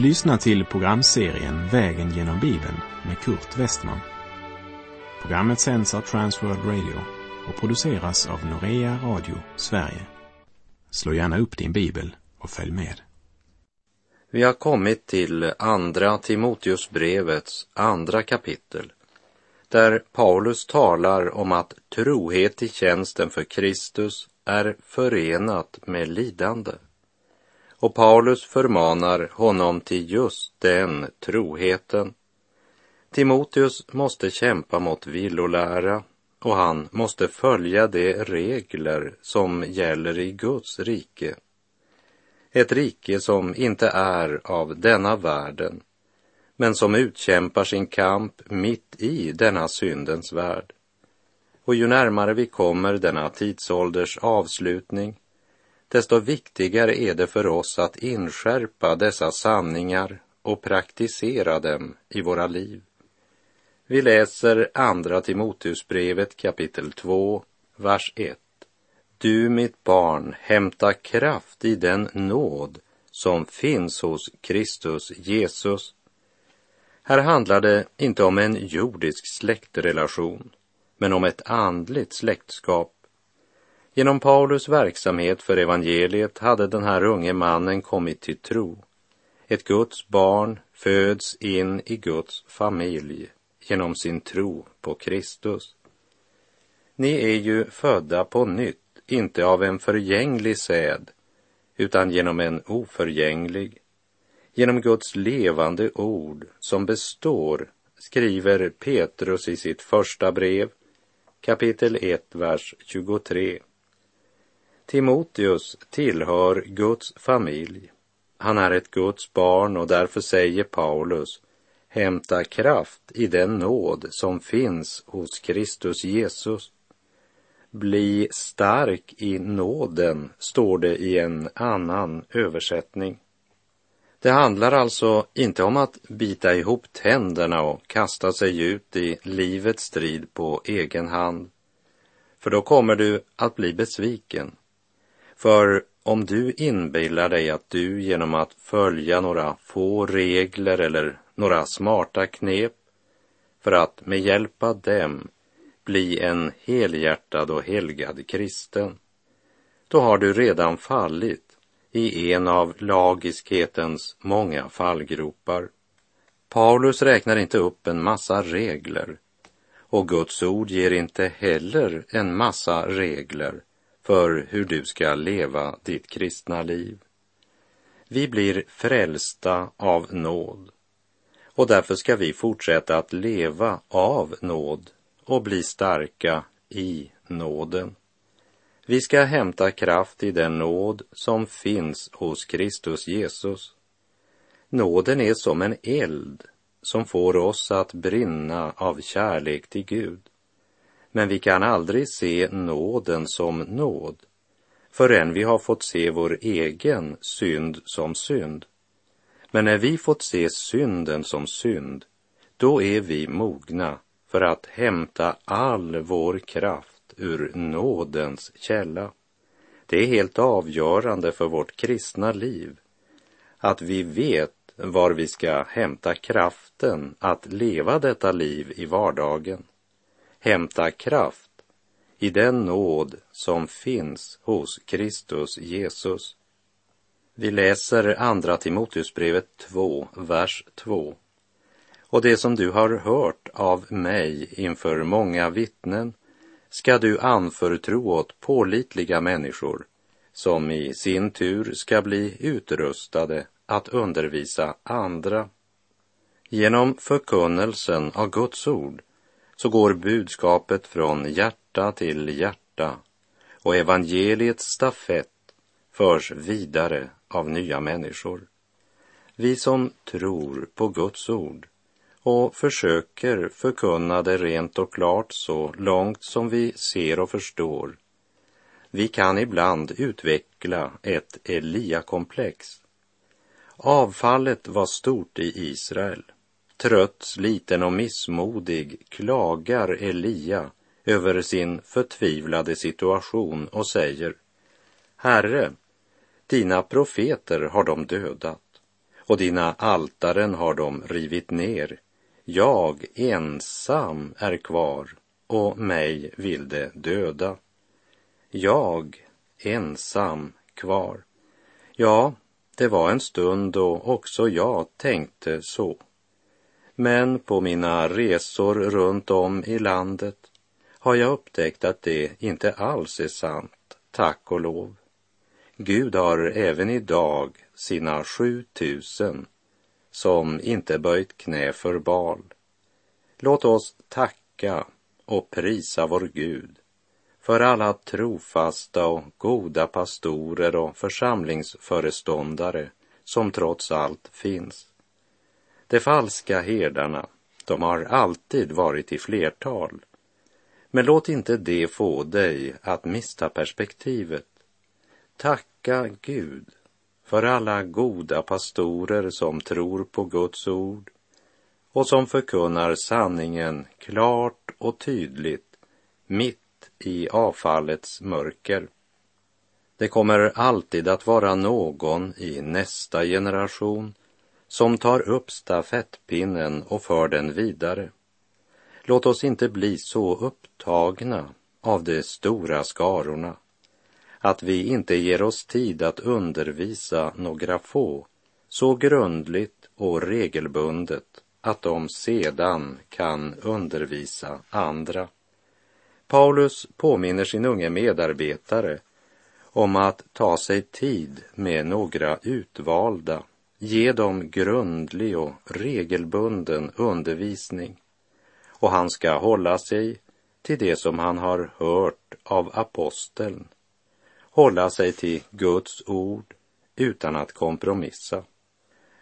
Du lyssnar till programserien Vägen genom Bibeln med Kurt Westman. Programmet sänds av Transworld Radio och produceras av Norea Radio Sverige. Slå gärna upp din bibel och följ med. Vi har kommit till Andra Timoteusbrevets andra kapitel där Paulus talar om att trohet i tjänsten för Kristus är förenat med lidande. Och Paulus förmanar honom till just den troheten. Timoteus måste kämpa mot villolära och han måste följa de regler som gäller i Guds rike. Ett rike som inte är av denna världen, men som utkämpar sin kamp mitt i denna syndens värld. Och ju närmare vi kommer denna tidsålders avslutning, desto viktigare är det för oss att inskärpa dessa sanningar och praktisera dem i våra liv. Vi läser Andra Timoteusbrevet kapitel 2, vers 1. Du, mitt barn, hämta kraft i den nåd som finns hos Kristus Jesus. Här handlar det inte om en jordisk släktrelation, men om ett andligt släktskap. Genom Paulus verksamhet för evangeliet hade den här unge mannen kommit till tro. Ett Guds barn föds in i Guds familj genom sin tro på Kristus. Ni är ju födda på nytt, inte av en förgänglig säd, utan genom en oförgänglig, genom Guds levande ord som består, skriver Petrus i sitt första brev, kapitel 1, vers 23. Timoteus tillhör Guds familj. Han är ett Guds barn och därför säger Paulus hämta kraft i den nåd som finns hos Kristus Jesus. Bli stark i nåden, står det i en annan översättning. Det handlar alltså inte om att bita ihop tänderna och kasta sig ut i livets strid på egen hand, för då kommer du att bli besviken. För om du inbillar dig att du genom att följa några få regler eller några smarta knep för att med hjälp av dem bli en helhjärtad och helgad kristen, då har du redan fallit i en av lagiskhetens många fallgropar. Paulus räknar inte upp en massa regler och Guds ord ger inte heller en massa regler för hur du ska leva ditt kristna liv. Vi blir frälsta av nåd och därför ska vi fortsätta att leva av nåd och bli starka i nåden. Vi ska hämta kraft i den nåd som finns hos Kristus Jesus. Nåden är som en eld som får oss att brinna av kärlek till Gud. Men vi kan aldrig se nåden som nåd förrän vi har fått se vår egen synd som synd. Men när vi fått se synden som synd, då är vi mogna för att hämta all vår kraft ur nådens källa. Det är helt avgörande för vårt kristna liv att vi vet var vi ska hämta kraften att leva detta liv i vardagen. Hämta kraft i den nåd som finns hos Kristus Jesus. Vi läser Andra Timoteusbrevet 2, vers 2. Och det som du har hört av mig inför många vittnen ska du anförtro åt pålitliga människor som i sin tur ska bli utrustade att undervisa andra. Genom förkunnelsen av Guds ord så går budskapet från hjärta till hjärta och evangeliets stafett förs vidare av nya människor. Vi som tror på Guds ord och försöker förkunna det rent och klart så långt som vi ser och förstår. Vi kan ibland utveckla ett Elia-komplex. Avfallet var stort i Israel. Trött, sliten och missmodig klagar Elia över sin förtvivlade situation och säger Herre, dina profeter har de dödat och dina altaren har de rivit ner. Jag ensam är kvar och mig vill de döda. Jag ensam kvar. Ja, det var en stund då också jag tänkte så. Men på mina resor runt om i landet har jag upptäckt att det inte alls är sant, tack och lov. Gud har även idag sina sju tusen som inte böjt knä för bal. Låt oss tacka och prisa vår Gud för alla trofasta och goda pastorer och församlingsföreståndare som trots allt finns. De falska herdarna, de har alltid varit i flertal. Men låt inte det få dig att mista perspektivet. Tacka Gud för alla goda pastorer som tror på Guds ord och som förkunnar sanningen klart och tydligt mitt i avfallets mörker. Det kommer alltid att vara någon i nästa generation som tar upp stafettpinnen och för den vidare. Låt oss inte bli så upptagna av de stora skarorna att vi inte ger oss tid att undervisa några få så grundligt och regelbundet att de sedan kan undervisa andra. Paulus påminner sin unge medarbetare om att ta sig tid med några utvalda, ge dem grundlig och regelbunden undervisning och han ska hålla sig till det som han har hört av aposteln hålla sig till Guds ord utan att kompromissa.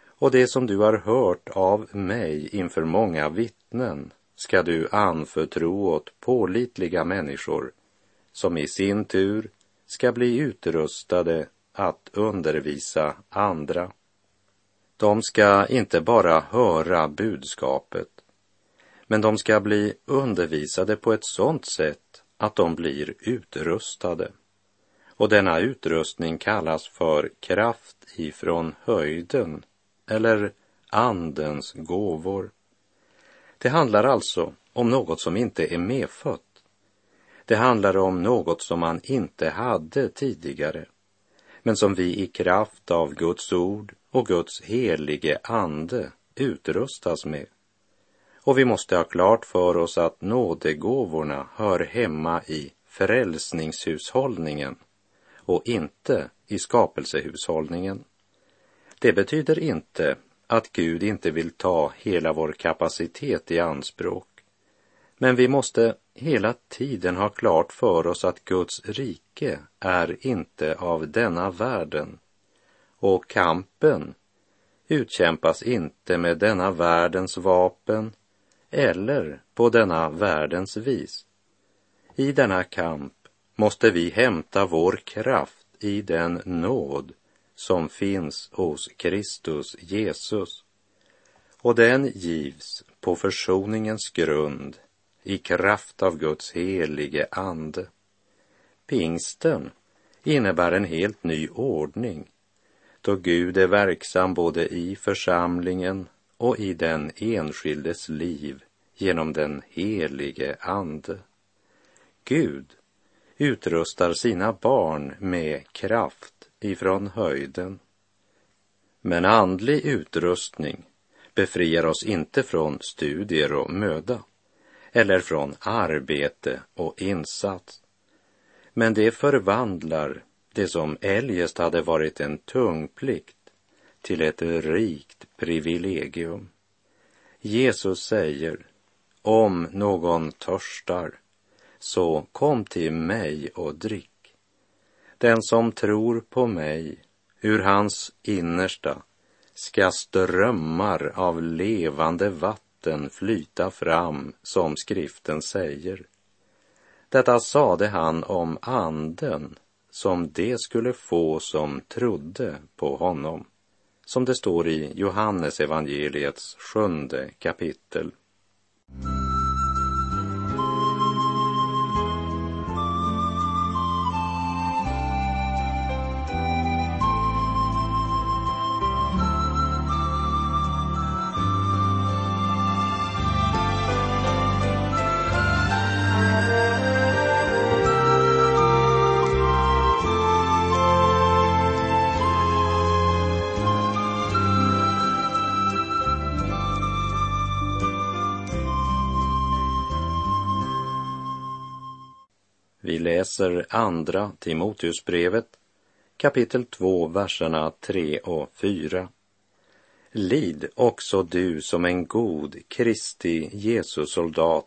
Och det som du har hört av mig inför många vittnen ska du anförtro åt pålitliga människor som i sin tur ska bli utrustade att undervisa andra. De ska inte bara höra budskapet, men de ska bli undervisade på ett sådant sätt att de blir utrustade. Och denna utrustning kallas för kraft ifrån höjden eller andens gåvor. Det handlar alltså om något som inte är medfött. Det handlar om något som man inte hade tidigare, men som vi i kraft av Guds ord och Guds helige ande utrustas med. Och vi måste ha klart för oss att nådegåvorna hör hemma i frälsningshushållningen och inte i skapelsehushållningen. Det betyder inte att Gud inte vill ta hela vår kapacitet i anspråk. Men vi måste hela tiden ha klart för oss att Guds rike är inte av denna världen och kampen utkämpas inte med denna världens vapen eller på denna världens vis. I denna kamp måste vi hämta vår kraft i den nåd som finns hos Kristus Jesus. Och den givs på försoningens grund i kraft av Guds helige ande. Pingsten innebär en helt ny ordning då Gud är verksam både i församlingen och i den enskildes liv genom den helige ande. Gud utrustar sina barn med kraft ifrån höjden. Men andlig utrustning befriar oss inte från studier och möda eller från arbete och insats. Men det förvandlar det som eljest hade varit en tung plikt till ett rikt privilegium. Jesus säger, om någon törstar, så kom till mig och drick. Den som tror på mig, ur hans innersta ska strömmar av levande vatten flyta fram, som skriften säger. Detta sade han om anden som det skulle få som trodde på honom, som det står i Johannes evangeliets sjunde kapitel. Vi läser andra Timoteusbrevet kapitel 2, verserna 3 och 4. Lid också du som en god Kristi Jesus soldat.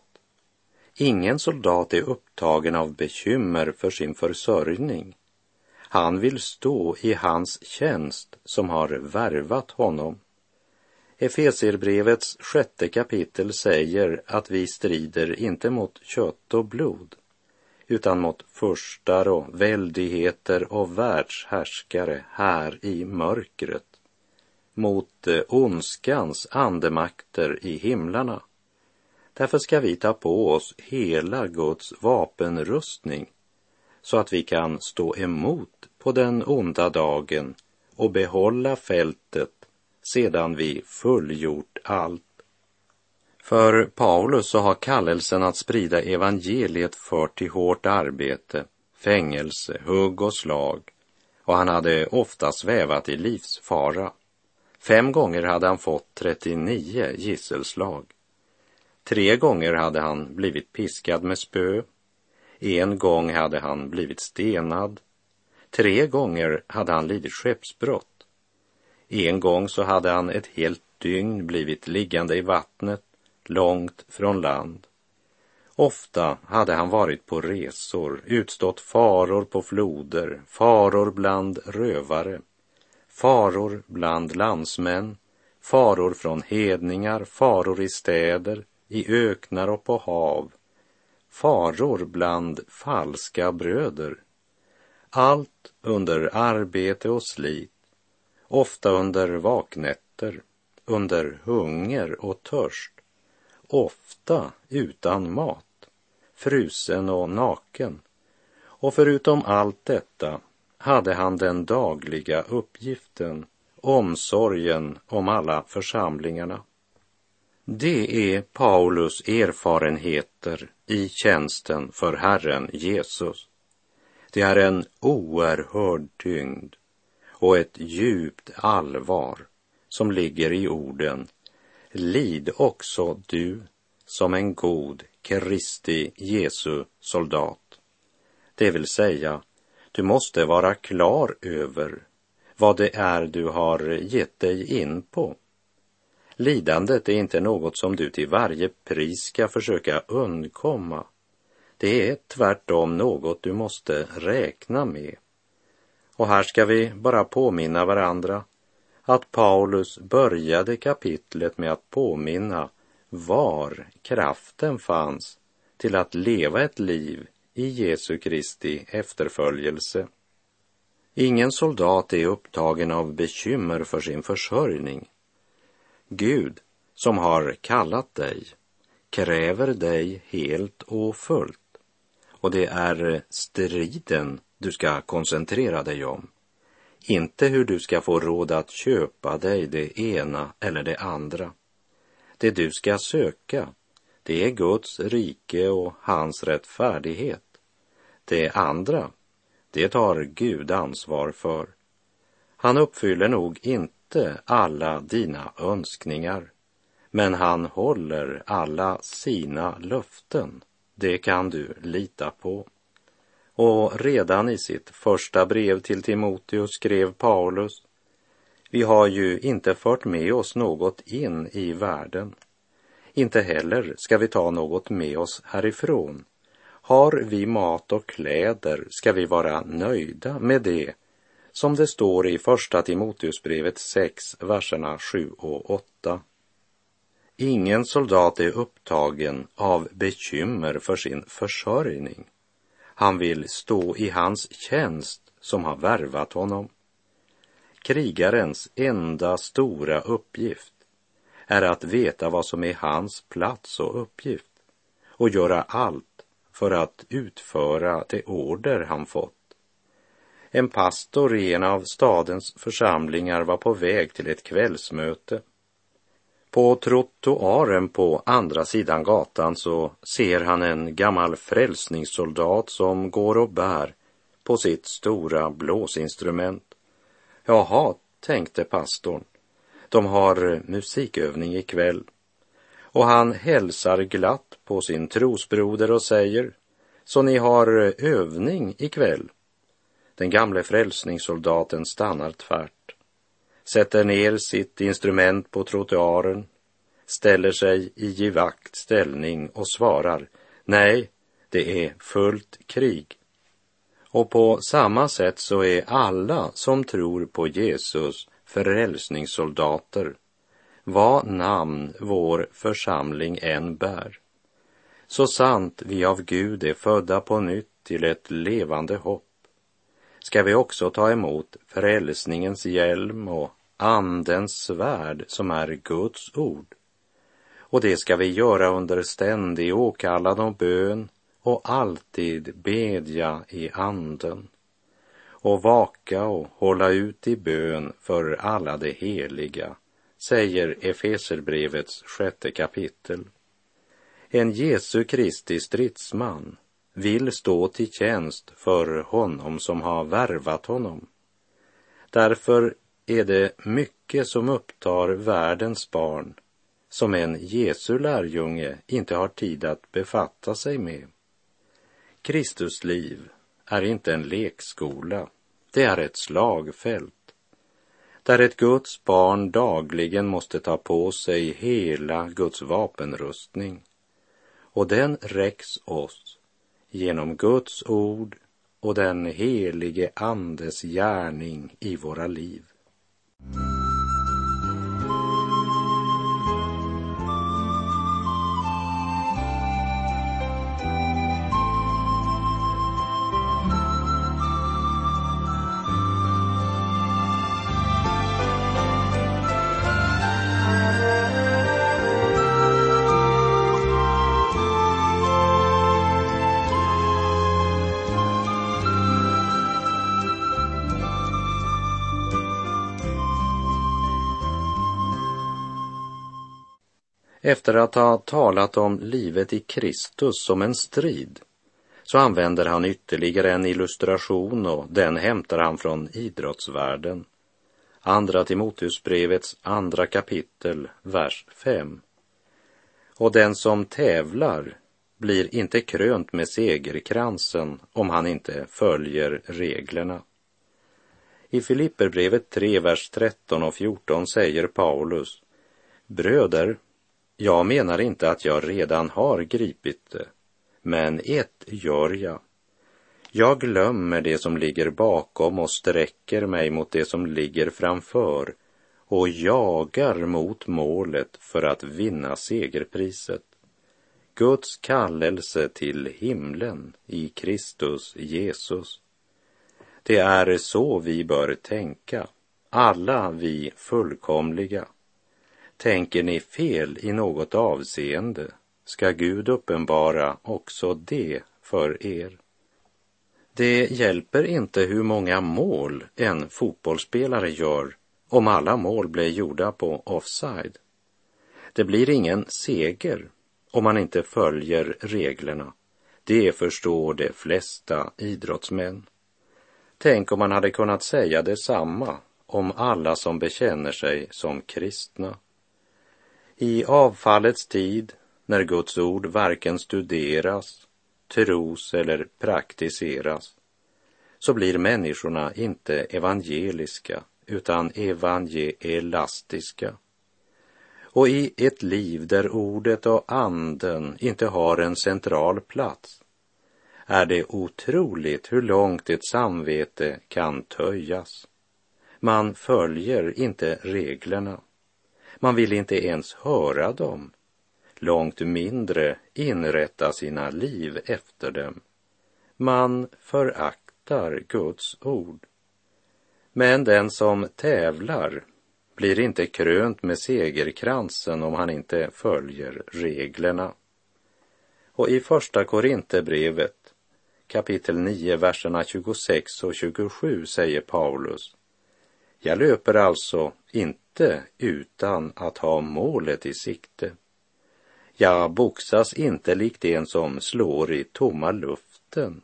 Ingen soldat är upptagen av bekymmer för sin försörjning. Han vill stå i hans tjänst som har värvat honom. Efesierbrevets sjätte kapitel säger att vi strider inte mot kött och blod utan mot furstar och väldigheter och världshärskare här i mörkret, mot eh, ondskans andemakter i himlarna. Därför ska vi ta på oss hela Guds vapenrustning så att vi kan stå emot på den onda dagen och behålla fältet sedan vi fullgjort allt. För Paulus så har kallelsen att sprida evangeliet fört till hårt arbete, fängelse, hugg och slag och han hade ofta svävat i livsfara. Fem gånger hade han fått 39 gisselslag. Tre gånger hade han blivit piskad med spö. En gång hade han blivit stenad. Tre gånger hade han lidit skeppsbrott. En gång så hade han ett helt dygn blivit liggande i vattnet långt från land. Ofta hade han varit på resor, utstått faror på floder, faror bland rövare, faror bland landsmän, faror från hedningar, faror i städer, i öknar och på hav, faror bland falska bröder. Allt under arbete och slit, ofta under vaknätter, under hunger och törst ofta utan mat, frusen och naken. Och förutom allt detta hade han den dagliga uppgiften, omsorgen om alla församlingarna. Det är Paulus erfarenheter i tjänsten för Herren Jesus. Det är en oerhörd tyngd och ett djupt allvar som ligger i orden lid också du som en god Kristi Jesu soldat. Det vill säga, du måste vara klar över vad det är du har gett dig in på. Lidandet är inte något som du till varje pris ska försöka undkomma. Det är tvärtom något du måste räkna med. Och här ska vi bara påminna varandra att Paulus började kapitlet med att påminna var kraften fanns till att leva ett liv i Jesu Kristi efterföljelse. Ingen soldat är upptagen av bekymmer för sin försörjning. Gud, som har kallat dig, kräver dig helt och fullt. Och det är striden du ska koncentrera dig om. Inte hur du ska få råd att köpa dig det ena eller det andra. Det du ska söka, det är Guds rike och hans rättfärdighet. Det andra, det tar Gud ansvar för. Han uppfyller nog inte alla dina önskningar, men han håller alla sina löften. Det kan du lita på. Och redan i sitt första brev till Timoteus skrev Paulus Vi har ju inte fört med oss något in i världen. Inte heller ska vi ta något med oss härifrån. Har vi mat och kläder ska vi vara nöjda med det som det står i Första Timoteusbrevet 6, verserna 7 och 8. Ingen soldat är upptagen av bekymmer för sin försörjning. Han vill stå i hans tjänst som har värvat honom. Krigarens enda stora uppgift är att veta vad som är hans plats och uppgift och göra allt för att utföra det order han fått. En pastor i en av stadens församlingar var på väg till ett kvällsmöte på trottoaren på andra sidan gatan så ser han en gammal frälsningssoldat som går och bär på sitt stora blåsinstrument. Jaha, tänkte pastorn, de har musikövning ikväll. Och han hälsar glatt på sin trosbroder och säger, Så ni har övning ikväll. Den gamle frälsningssoldaten stannar tvärt, sätter ner sitt instrument på trottoaren, ställer sig i givakt ställning och svarar nej, det är fullt krig. Och på samma sätt så är alla som tror på Jesus förälsningssoldater, vad namn vår församling än bär. Så sant vi av Gud är födda på nytt till ett levande hopp, ska vi också ta emot frälsningens hjälm och Andens svärd som är Guds ord. Och det ska vi göra under ständig åkallan och bön och alltid bedja i anden och vaka och hålla ut i bön för alla de heliga, säger Efeserbrevets sjätte kapitel. En Jesu Kristi stridsman vill stå till tjänst för honom som har värvat honom. Därför är det mycket som upptar världens barn som en Jesu lärjunge inte har tid att befatta sig med. Kristus liv är inte en lekskola, det är ett slagfält där ett Guds barn dagligen måste ta på sig hela Guds vapenrustning och den räcks oss genom Guds ord och den helige Andes gärning i våra liv. Efter att ha talat om livet i Kristus som en strid så använder han ytterligare en illustration och den hämtar han från idrottsvärlden. Andra Timoteusbrevets andra kapitel, vers 5. Och den som tävlar blir inte krönt med segerkransen om han inte följer reglerna. I Filipperbrevet 3, vers 13 och 14 säger Paulus Bröder, jag menar inte att jag redan har gripit det, men ett gör jag. Jag glömmer det som ligger bakom och sträcker mig mot det som ligger framför och jagar mot målet för att vinna segerpriset. Guds kallelse till himlen i Kristus Jesus. Det är så vi bör tänka, alla vi fullkomliga. Tänker ni fel i något avseende ska Gud uppenbara också det för er. Det hjälper inte hur många mål en fotbollsspelare gör om alla mål blir gjorda på offside. Det blir ingen seger om man inte följer reglerna. Det förstår de flesta idrottsmän. Tänk om man hade kunnat säga detsamma om alla som bekänner sig som kristna. I avfallets tid, när Guds ord varken studeras, tros eller praktiseras, så blir människorna inte evangeliska utan evangelastiska. Och i ett liv där ordet och anden inte har en central plats är det otroligt hur långt ett samvete kan töjas. Man följer inte reglerna. Man vill inte ens höra dem, långt mindre inrätta sina liv efter dem. Man föraktar Guds ord. Men den som tävlar blir inte krönt med segerkransen om han inte följer reglerna. Och i första Korinthierbrevet kapitel 9, verserna 26 och 27 säger Paulus jag löper alltså inte utan att ha målet i sikte. Jag boxas inte likt en som slår i tomma luften.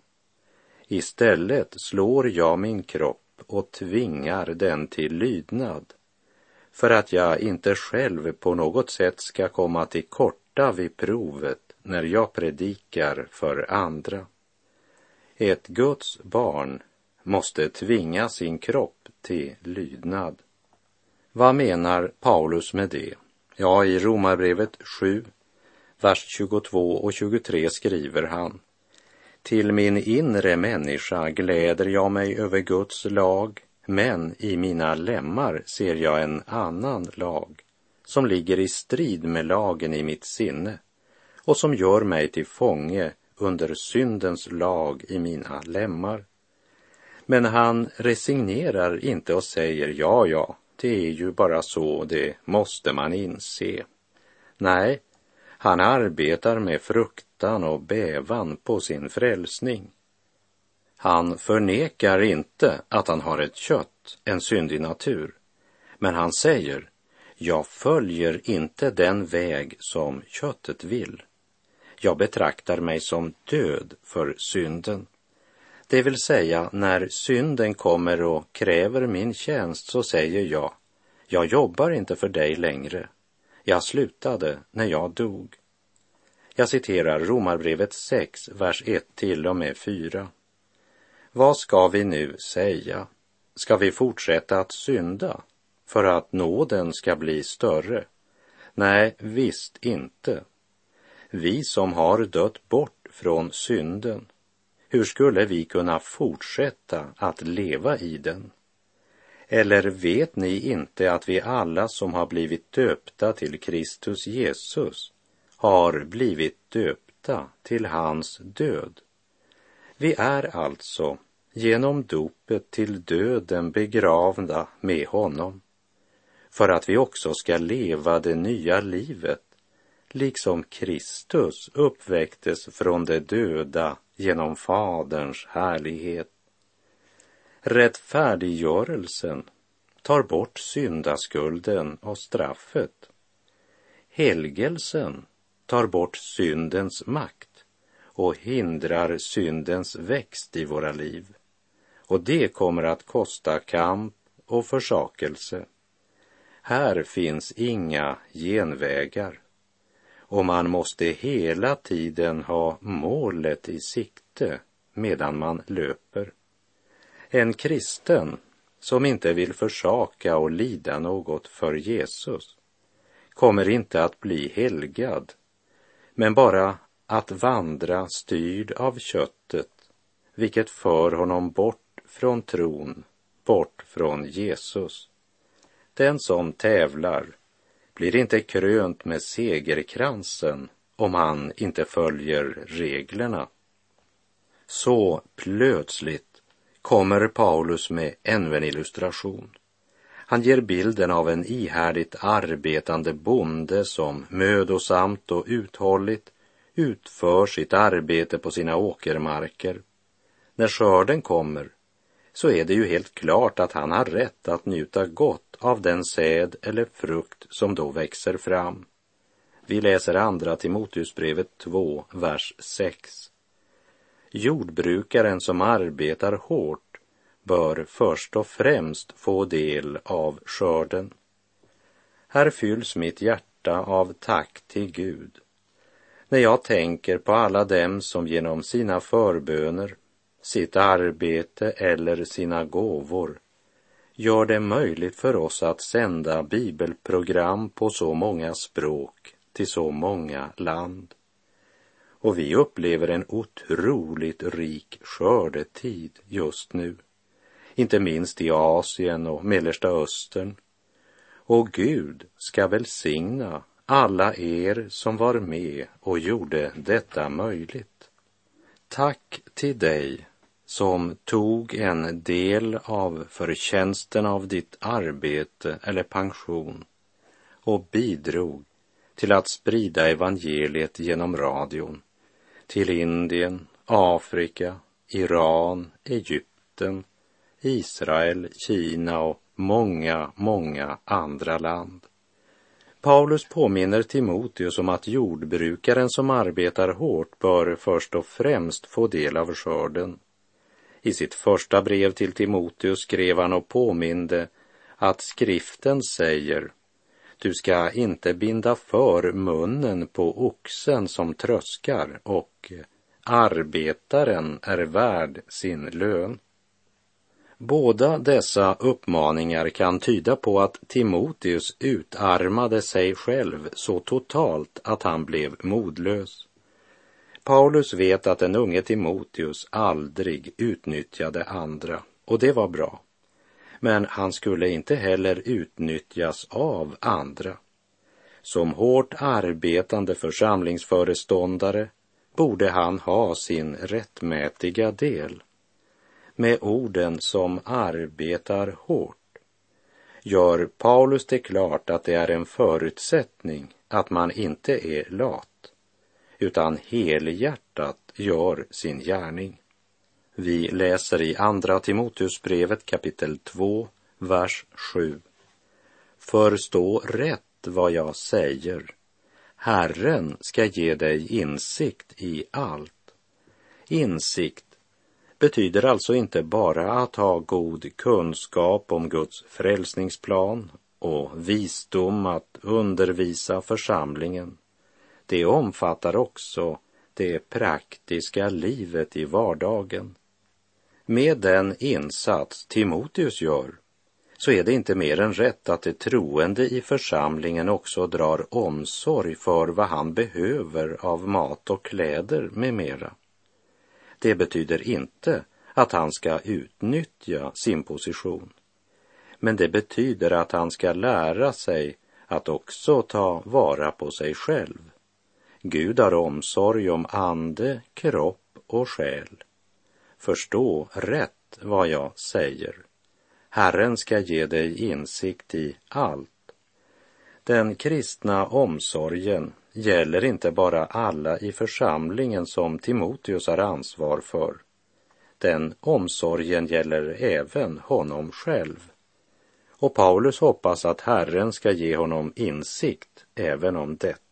Istället slår jag min kropp och tvingar den till lydnad för att jag inte själv på något sätt ska komma till korta vid provet när jag predikar för andra. Ett Guds barn måste tvinga sin kropp till lydnad. Vad menar Paulus med det? Ja, i Romarbrevet 7, vers 22 och 23 skriver han till min inre människa gläder jag mig över Guds lag, men i mina lemmar ser jag en annan lag som ligger i strid med lagen i mitt sinne och som gör mig till fånge under syndens lag i mina lemmar. Men han resignerar inte och säger ja, ja, det är ju bara så, det måste man inse. Nej, han arbetar med fruktan och bävan på sin frälsning. Han förnekar inte att han har ett kött, en syndig natur. Men han säger, jag följer inte den väg som köttet vill. Jag betraktar mig som död för synden. Det vill säga, när synden kommer och kräver min tjänst så säger jag, jag jobbar inte för dig längre. Jag slutade när jag dog. Jag citerar Romarbrevet 6, vers 1 till och med 4. Vad ska vi nu säga? Ska vi fortsätta att synda för att nåden ska bli större? Nej, visst inte. Vi som har dött bort från synden, hur skulle vi kunna fortsätta att leva i den? Eller vet ni inte att vi alla som har blivit döpta till Kristus Jesus har blivit döpta till hans död? Vi är alltså genom dopet till döden begravda med honom för att vi också ska leva det nya livet liksom Kristus uppväcktes från de döda genom Faderns härlighet. Rättfärdiggörelsen tar bort syndaskulden och straffet. Helgelsen tar bort syndens makt och hindrar syndens växt i våra liv. Och det kommer att kosta kamp och försakelse. Här finns inga genvägar och man måste hela tiden ha målet i sikte medan man löper. En kristen som inte vill försaka och lida något för Jesus kommer inte att bli helgad, men bara att vandra styrd av köttet, vilket för honom bort från tron, bort från Jesus. Den som tävlar blir inte krönt med segerkransen om han inte följer reglerna. Så plötsligt kommer Paulus med ännu en illustration. Han ger bilden av en ihärdigt arbetande bonde som mödosamt och uthålligt utför sitt arbete på sina åkermarker. När skörden kommer så är det ju helt klart att han har rätt att njuta gott av den säd eller frukt som då växer fram. Vi läser andra Timoteusbrevet 2, vers 6. Jordbrukaren som arbetar hårt bör först och främst få del av skörden. Här fylls mitt hjärta av tack till Gud när jag tänker på alla dem som genom sina förböner sitt arbete eller sina gåvor gör det möjligt för oss att sända bibelprogram på så många språk till så många land. Och vi upplever en otroligt rik skördetid just nu, inte minst i Asien och Mellersta Östern. Och Gud ska välsigna alla er som var med och gjorde detta möjligt. Tack till dig som tog en del av förtjänsten av ditt arbete eller pension och bidrog till att sprida evangeliet genom radion till Indien, Afrika, Iran, Egypten, Israel, Kina och många, många andra land. Paulus påminner Timoteus om att jordbrukaren som arbetar hårt bör först och främst få del av skörden. I sitt första brev till Timoteus skrev han och påminde att skriften säger du ska inte binda för munnen på oxen som tröskar och arbetaren är värd sin lön. Båda dessa uppmaningar kan tyda på att Timoteus utarmade sig själv så totalt att han blev modlös. Paulus vet att den unge Timoteus aldrig utnyttjade andra och det var bra. Men han skulle inte heller utnyttjas av andra. Som hårt arbetande församlingsföreståndare borde han ha sin rättmätiga del. Med orden som arbetar hårt gör Paulus det klart att det är en förutsättning att man inte är lat, utan helhjärtat gör sin gärning. Vi läser i Andra Timoteusbrevet kapitel 2, vers 7. Förstå rätt vad jag säger. Herren ska ge dig insikt i allt. Insikt betyder alltså inte bara att ha god kunskap om Guds frälsningsplan och visdom att undervisa församlingen. Det omfattar också det praktiska livet i vardagen. Med den insats Timoteus gör så är det inte mer än rätt att det troende i församlingen också drar omsorg för vad han behöver av mat och kläder med mera. Det betyder inte att han ska utnyttja sin position. Men det betyder att han ska lära sig att också ta vara på sig själv. Gud har omsorg om ande, kropp och själ. Förstå rätt vad jag säger. Herren ska ge dig insikt i allt. Den kristna omsorgen gäller inte bara alla i församlingen som Timoteus har ansvar för. Den omsorgen gäller även honom själv. Och Paulus hoppas att Herren ska ge honom insikt även om detta.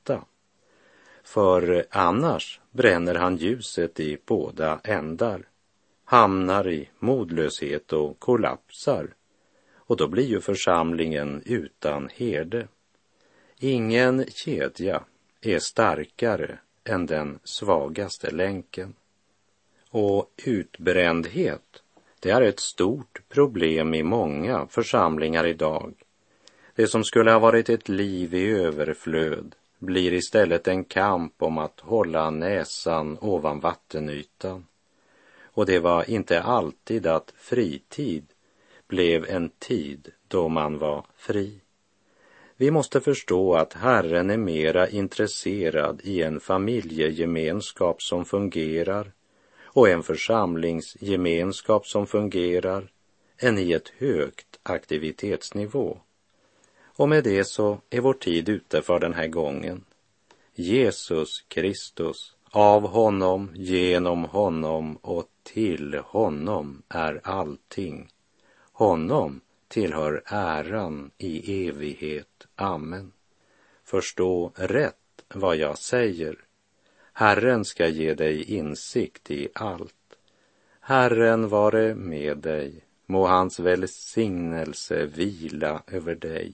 För annars bränner han ljuset i båda ändar hamnar i modlöshet och kollapsar. Och då blir ju församlingen utan herde. Ingen kedja är starkare än den svagaste länken. Och utbrändhet, det är ett stort problem i många församlingar idag. Det som skulle ha varit ett liv i överflöd blir istället en kamp om att hålla näsan ovan vattenytan. Och det var inte alltid att fritid blev en tid då man var fri. Vi måste förstå att Herren är mera intresserad i en familjegemenskap som fungerar och en församlingsgemenskap som fungerar än i ett högt aktivitetsnivå. Och med det så är vår tid ute för den här gången. Jesus Kristus, av honom, genom honom och till honom är allting. Honom tillhör äran i evighet. Amen. Förstå rätt vad jag säger. Herren ska ge dig insikt i allt. Herren vare med dig. Må hans välsignelse vila över dig.